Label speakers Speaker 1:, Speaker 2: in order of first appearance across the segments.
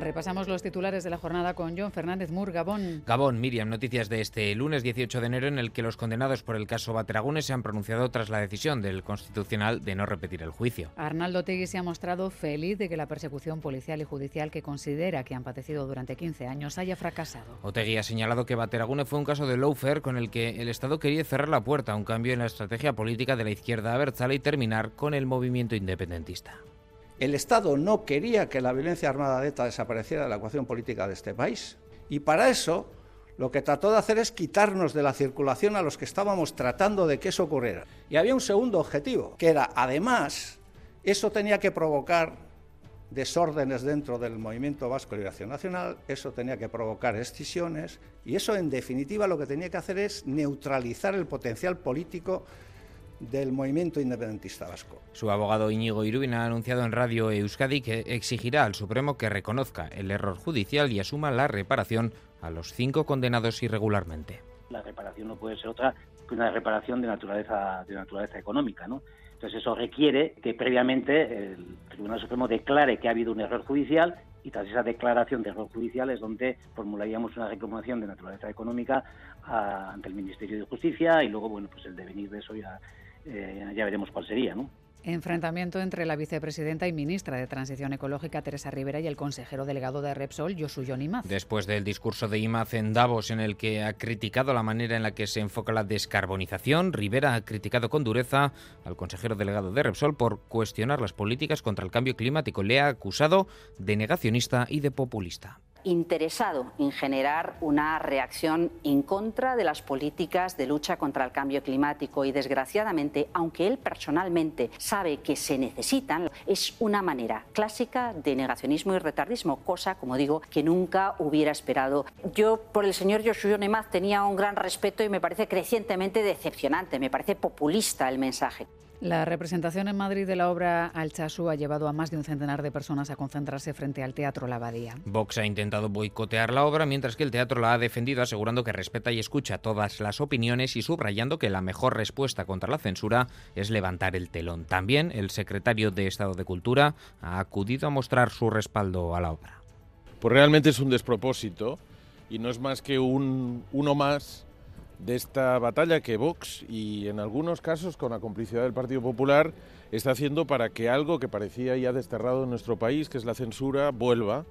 Speaker 1: Repasamos los titulares de la jornada con John Fernández Mur, Gabón.
Speaker 2: Gabón, Miriam, noticias de este lunes 18 de enero en el que los condenados por el caso Bateragunes se han pronunciado tras la decisión del Constitucional de no repetir el juicio.
Speaker 1: Arnaldo Tegui se ha mostrado feliz de que la persecución policial y judicial que considera que han padecido durante 15 años haya fracasado.
Speaker 2: Otegui ha señalado que Bateragune fue un caso de lawfare con el que el Estado quería cerrar la puerta a un cambio en la estrategia política de la izquierda abertzale y terminar con el movimiento independentista.
Speaker 3: El Estado no quería que la violencia armada de ETA desapareciera de la ecuación política de este país. Y para eso lo que trató de hacer es quitarnos de la circulación a los que estábamos tratando de que eso ocurriera. Y había un segundo objetivo, que era, además, eso tenía que provocar desórdenes dentro del movimiento vasco de liberación nacional, eso tenía que provocar excisiones, y eso, en definitiva, lo que tenía que hacer es neutralizar el potencial político del movimiento independentista vasco.
Speaker 2: Su abogado Íñigo Irubin ha anunciado en Radio Euskadi que exigirá al Supremo que reconozca el error judicial y asuma la reparación a los cinco condenados irregularmente.
Speaker 4: La reparación no puede ser otra que una reparación de naturaleza, de naturaleza económica, ¿no? Entonces eso requiere que previamente el Tribunal Supremo declare que ha habido un error judicial y tras esa declaración de error judicial es donde formularíamos una reclamación de naturaleza económica a, ante el Ministerio de Justicia y luego, bueno, pues el devenir de eso ya eh, ya veremos cuál sería, ¿no?
Speaker 1: Enfrentamiento entre la vicepresidenta y ministra de Transición Ecológica, Teresa Rivera, y el consejero delegado de Repsol, Josuyon Imaz.
Speaker 2: Después del discurso de Imaz en Davos, en el que ha criticado la manera en la que se enfoca la descarbonización, Rivera ha criticado con dureza al consejero delegado de Repsol por cuestionar las políticas contra el cambio climático. Le ha acusado de negacionista y de populista
Speaker 5: interesado en generar una reacción en contra de las políticas de lucha contra el cambio climático y desgraciadamente, aunque él personalmente sabe que se necesitan, es una manera clásica de negacionismo y retardismo, cosa, como digo, que nunca hubiera esperado. Yo por el señor Joshua Nemaz tenía un gran respeto y me parece crecientemente decepcionante, me parece populista el mensaje.
Speaker 1: La representación en Madrid de la obra Alchazú ha llevado a más de un centenar de personas a concentrarse frente al Teatro La Abadía.
Speaker 2: Vox ha intentado boicotear la obra, mientras que el teatro la ha defendido, asegurando que respeta y escucha todas las opiniones y subrayando que la mejor respuesta contra la censura es levantar el telón. También el secretario de Estado de Cultura ha acudido a mostrar su respaldo a la obra.
Speaker 6: Pues realmente es un despropósito y no es más que un, uno más de esta batalla que Vox y en algunos casos con la complicidad del Partido Popular está haciendo para que algo que parecía ya desterrado en nuestro país, que es la censura, vuelva,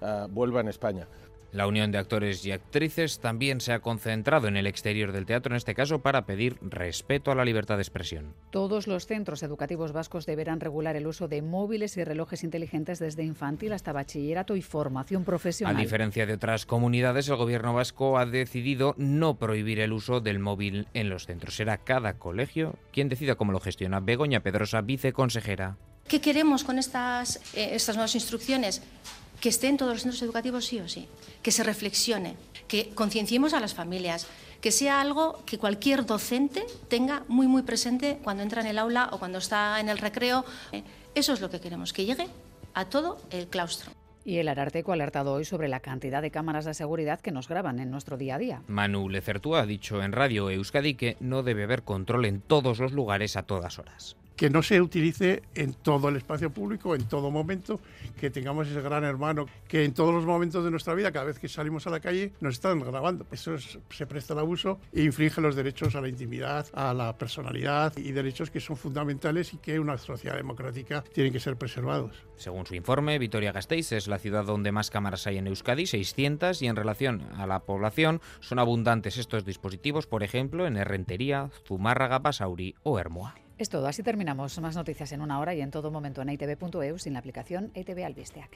Speaker 6: uh, vuelva en España.
Speaker 2: La Unión de Actores y Actrices también se ha concentrado en el exterior del teatro, en este caso para pedir respeto a la libertad de expresión.
Speaker 1: Todos los centros educativos vascos deberán regular el uso de móviles y relojes inteligentes desde infantil hasta bachillerato y formación profesional.
Speaker 2: A diferencia de otras comunidades, el gobierno vasco ha decidido no prohibir el uso del móvil en los centros. Será cada colegio quien decida cómo lo gestiona. Begoña Pedrosa, viceconsejera.
Speaker 7: ¿Qué queremos con estas, eh, estas nuevas instrucciones? Que esté en todos los centros educativos sí o sí, que se reflexione, que concienciemos a las familias, que sea algo que cualquier docente tenga muy muy presente cuando entra en el aula o cuando está en el recreo. Eso es lo que queremos, que llegue a todo el claustro.
Speaker 1: Y el Ararteco ha alertado hoy sobre la cantidad de cámaras de seguridad que nos graban en nuestro día a día.
Speaker 2: Manu Lecertúa ha dicho en Radio Euskadi que no debe haber control en todos los lugares a todas horas
Speaker 8: que no se utilice en todo el espacio público, en todo momento, que tengamos ese gran hermano, que en todos los momentos de nuestra vida, cada vez que salimos a la calle, nos están grabando. Eso se presta al abuso e infringe los derechos a la intimidad, a la personalidad y derechos que son fundamentales y que una sociedad democrática tienen que ser preservados.
Speaker 2: Según su informe, Vitoria-Gasteiz es la ciudad donde más cámaras hay en Euskadi, 600, y en relación a la población son abundantes estos dispositivos, por ejemplo, en Errentería, Zumárraga, Basauri o Hermoa.
Speaker 1: Es todo, así terminamos. Más noticias en una hora y en todo momento en itv.eu sin la aplicación ITV Albisteac.